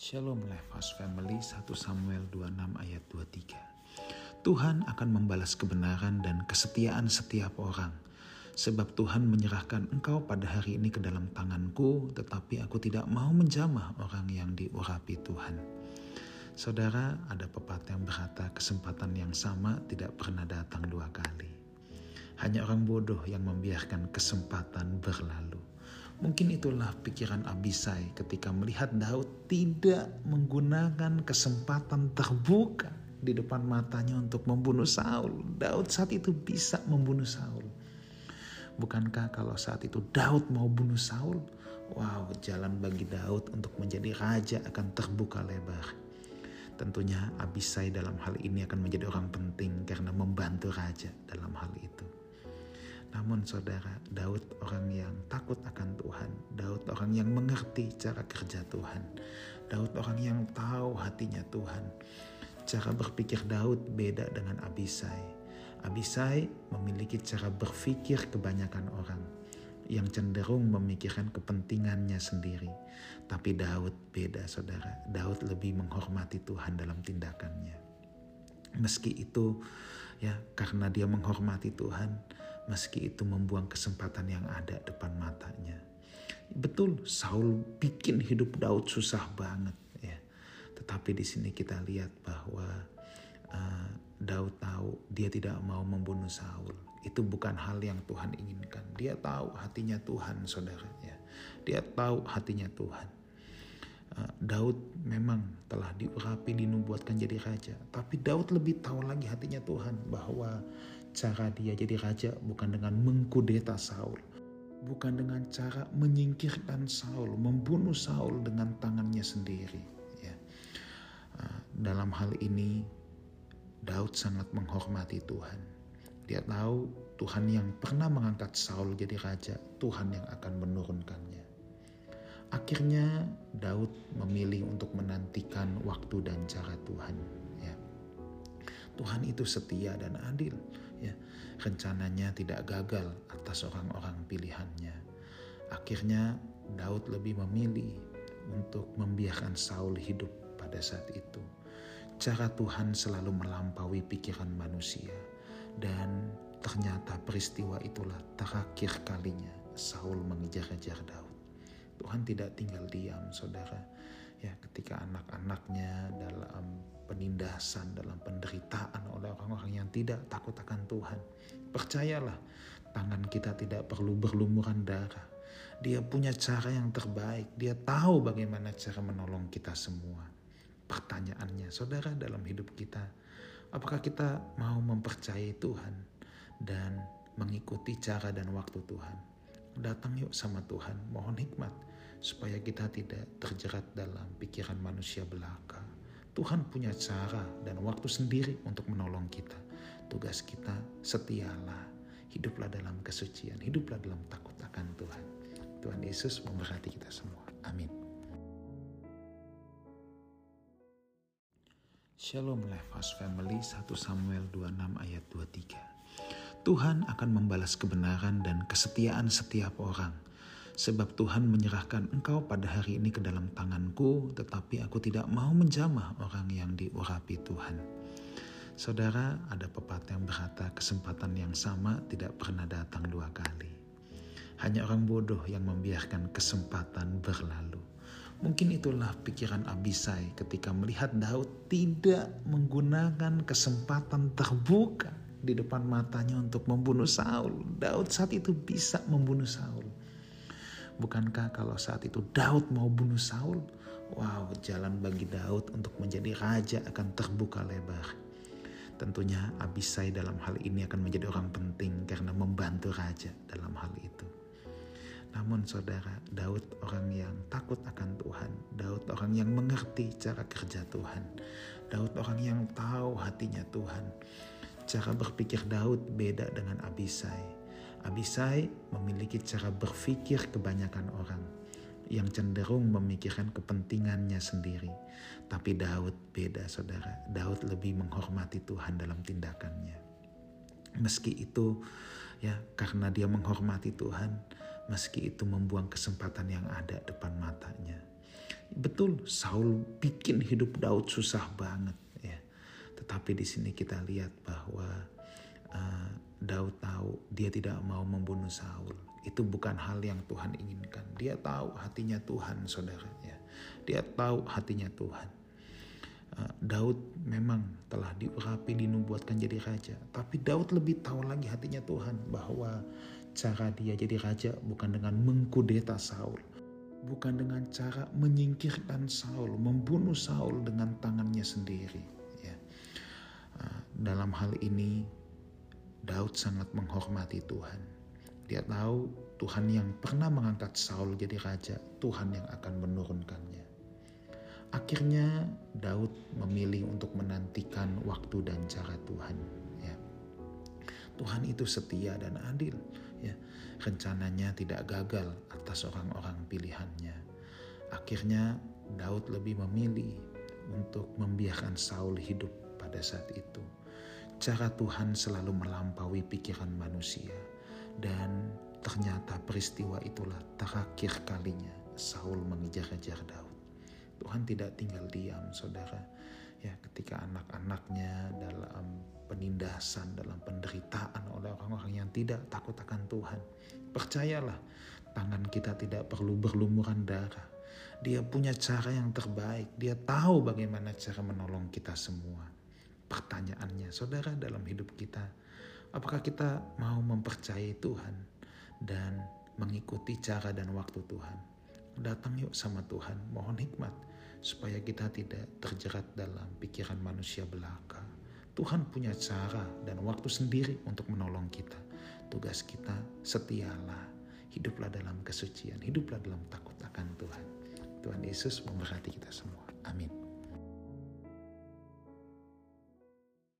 Shalom Lifehouse Family 1 Samuel 26 ayat 23 Tuhan akan membalas kebenaran dan kesetiaan setiap orang. Sebab Tuhan menyerahkan engkau pada hari ini ke dalam tanganku Tetapi aku tidak mau menjamah orang yang diurapi Tuhan. Saudara ada pepatah yang berkata kesempatan yang sama tidak pernah datang dua kali. Hanya orang bodoh yang membiarkan kesempatan berlalu Mungkin itulah pikiran Abisai ketika melihat Daud tidak menggunakan kesempatan terbuka di depan matanya untuk membunuh Saul. Daud saat itu bisa membunuh Saul. Bukankah kalau saat itu Daud mau bunuh Saul? Wow, jalan bagi Daud untuk menjadi raja akan terbuka lebar. Tentunya Abisai dalam hal ini akan menjadi orang penting karena membantu raja dalam hal itu. Namun saudara, Daud orang yang takut akan Tuhan. Daud orang yang mengerti cara kerja Tuhan. Daud orang yang tahu hatinya Tuhan. Cara berpikir Daud beda dengan Abisai. Abisai memiliki cara berpikir kebanyakan orang yang cenderung memikirkan kepentingannya sendiri. Tapi Daud beda saudara. Daud lebih menghormati Tuhan dalam tindakannya. Meski itu ya karena dia menghormati Tuhan, meski itu membuang kesempatan yang ada depan matanya. Betul, Saul bikin hidup Daud susah banget ya. Tetapi di sini kita lihat bahwa uh, Daud tahu dia tidak mau membunuh Saul. Itu bukan hal yang Tuhan inginkan. Dia tahu hatinya Tuhan, saudara ya. Dia tahu hatinya Tuhan. Uh, Daud memang telah diurapi dinubuatkan jadi raja, tapi Daud lebih tahu lagi hatinya Tuhan bahwa Cara dia jadi raja bukan dengan mengkudeta Saul, bukan dengan cara menyingkirkan Saul, membunuh Saul dengan tangannya sendiri. Ya. Ah, dalam hal ini, Daud sangat menghormati Tuhan. Dia tahu Tuhan yang pernah mengangkat Saul jadi raja, Tuhan yang akan menurunkannya. Akhirnya Daud memilih untuk menantikan waktu dan cara Tuhan. Ya. Tuhan itu setia dan adil ya rencananya tidak gagal atas orang-orang pilihannya. Akhirnya Daud lebih memilih untuk membiarkan Saul hidup pada saat itu. Cara Tuhan selalu melampaui pikiran manusia dan ternyata peristiwa itulah terakhir kalinya Saul mengejar-kejar Daud. Tuhan tidak tinggal diam, saudara. Ya, ketika anak-anaknya dalam penindasan, dalam penderitaan oleh orang-orang yang tidak takut akan Tuhan. Percayalah, tangan kita tidak perlu berlumuran darah. Dia punya cara yang terbaik. Dia tahu bagaimana cara menolong kita semua. Pertanyaannya, saudara, dalam hidup kita, apakah kita mau mempercayai Tuhan dan mengikuti cara dan waktu Tuhan? Datang yuk sama Tuhan, mohon hikmat supaya kita tidak terjerat dalam pikiran manusia belaka. Tuhan punya cara dan waktu sendiri untuk menolong kita. Tugas kita setialah, hiduplah dalam kesucian, hiduplah dalam takut akan Tuhan. Tuhan Yesus memberkati kita semua. Amin. Shalom Lifehouse Family 1 Samuel 26 ayat 23 Tuhan akan membalas kebenaran dan kesetiaan setiap orang Sebab Tuhan menyerahkan engkau pada hari ini ke dalam tanganku, tetapi aku tidak mau menjamah orang yang diurapi Tuhan. Saudara, ada pepatah yang berkata kesempatan yang sama tidak pernah datang dua kali. Hanya orang bodoh yang membiarkan kesempatan berlalu. Mungkin itulah pikiran Abisai ketika melihat Daud tidak menggunakan kesempatan terbuka di depan matanya untuk membunuh Saul. Daud saat itu bisa membunuh Saul. Bukankah kalau saat itu Daud mau bunuh Saul? Wow, jalan bagi Daud untuk menjadi raja akan terbuka lebar. Tentunya Abisai dalam hal ini akan menjadi orang penting karena membantu raja dalam hal itu. Namun saudara, Daud orang yang takut akan Tuhan. Daud orang yang mengerti cara kerja Tuhan. Daud orang yang tahu hatinya Tuhan. Cara berpikir Daud beda dengan Abisai Abisai memiliki cara berpikir kebanyakan orang yang cenderung memikirkan kepentingannya sendiri. Tapi Daud beda saudara. Daud lebih menghormati Tuhan dalam tindakannya. Meski itu ya karena dia menghormati Tuhan, meski itu membuang kesempatan yang ada depan matanya. Betul, Saul bikin hidup Daud susah banget ya. Tetapi di sini kita lihat bahwa Daud tahu dia tidak mau membunuh Saul. Itu bukan hal yang Tuhan inginkan. Dia tahu hatinya Tuhan, saudara. Ya. Dia tahu hatinya Tuhan. Uh, Daud memang telah diurapi, dinubuatkan jadi raja. Tapi Daud lebih tahu lagi hatinya Tuhan bahwa cara dia jadi raja bukan dengan mengkudeta Saul. Bukan dengan cara menyingkirkan Saul, membunuh Saul dengan tangannya sendiri. Ya. Uh, dalam hal ini Daud sangat menghormati Tuhan. Dia tahu Tuhan yang pernah mengangkat Saul jadi raja, Tuhan yang akan menurunkannya. Akhirnya Daud memilih untuk menantikan waktu dan cara Tuhan. Ya. Tuhan itu setia dan adil. Ya. Rencananya tidak gagal atas orang-orang pilihannya. Akhirnya Daud lebih memilih untuk membiarkan Saul hidup pada saat itu cara Tuhan selalu melampaui pikiran manusia. Dan ternyata peristiwa itulah terakhir kalinya Saul mengejar-kejar Daud. Tuhan tidak tinggal diam, saudara. Ya, ketika anak-anaknya dalam penindasan, dalam penderitaan oleh orang-orang yang tidak takut akan Tuhan. Percayalah, tangan kita tidak perlu berlumuran darah. Dia punya cara yang terbaik. Dia tahu bagaimana cara menolong kita semua pertanyaannya, saudara, dalam hidup kita, apakah kita mau mempercayai Tuhan dan mengikuti cara dan waktu Tuhan? Datang yuk sama Tuhan, mohon hikmat supaya kita tidak terjerat dalam pikiran manusia belaka. Tuhan punya cara dan waktu sendiri untuk menolong kita. Tugas kita setialah, hiduplah dalam kesucian, hiduplah dalam takut akan Tuhan. Tuhan Yesus memberkati kita semua.